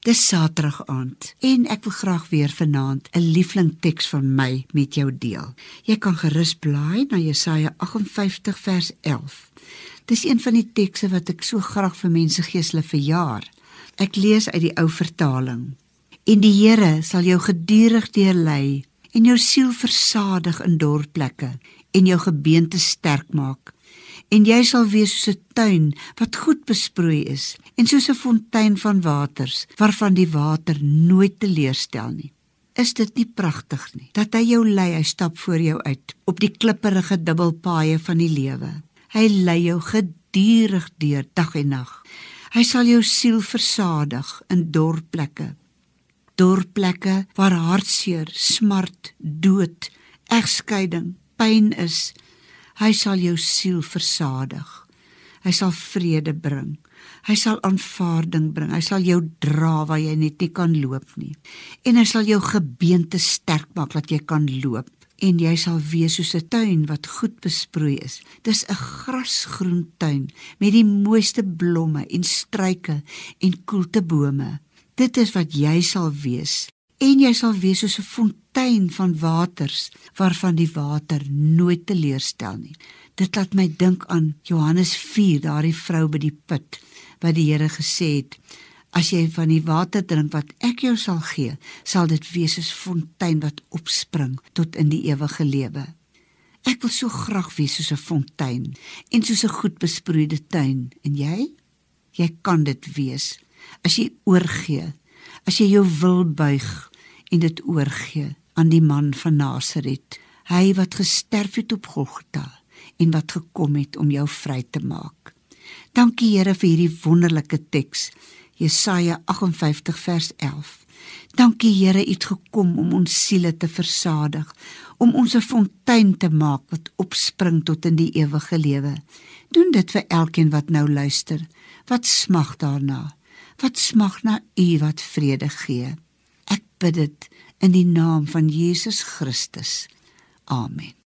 Dis Saterdag aand en ek wil graag weer vanaand 'n liefling teks van my met jou deel. Jy kan gerus blaai na Jesaja 58 vers 11. Dis een van die tekste wat ek so graag vir mense geeslik verjaar. Ek lees uit die ou vertaling. En die Here sal jou gedurig deurlei en jou siel versadig in dorplekke en jou gebeente sterk maak en jy sal wees soos 'n tuin wat goed besproei is en soos 'n fontein van waters waarvan die water nooit teleurstel nie. Is dit nie pragtig nie dat hy jou lei, hy stap voor jou uit op die klipprige dubbelpaaie van die lewe. Hy lei jou gedurig deur dag en nag. Hy sal jou siel versadig in dorplekke. Dorplekke waar hartseer, smart, dood, egskeiding, pyn is, Hy sal jou siel versadig. Hy sal vrede bring. Hy sal aanvaarding bring. Hy sal jou dra waar jy net nie kan loop nie. En hy sal jou gebeente sterk maak dat jy kan loop en jy sal wees soos 'n tuin wat goed besproei is. Dis 'n grasgroen tuin met die mooiste blomme en struike en koeltebome. Dit is wat jy sal wees en jy sal wees soos 'n fontein van waters waarvan die water nooit teleurstel nie. Dit laat my dink aan Johannes 4, daardie vrou by die put wat die Here gesê het: As jy van die water drink wat ek jou sal gee, sal dit wees soos 'n fontein wat opspring tot in die ewige lewe. Ek wil so graag wees soos 'n fontein en soos 'n goed besproeide tuin. En jy? Jy kan dit wees as jy oorgee, as jy jou wil buig en dit oorgee aan die man van Nasaret, hy wat gesterf het op Golgotha en wat gekom het om jou vry te maak. Dankie Here vir hierdie wonderlike teks, Jesaja 58 vers 11. Dankie Here, U het gekom om ons siele te versadig, om ons 'n fontein te maak wat opspring tot in die ewige lewe. Doen dit vir elkeen wat nou luister, wat smag daarna, wat smag na U wat vrede gee bid dit in die naam van Jesus Christus. Amen.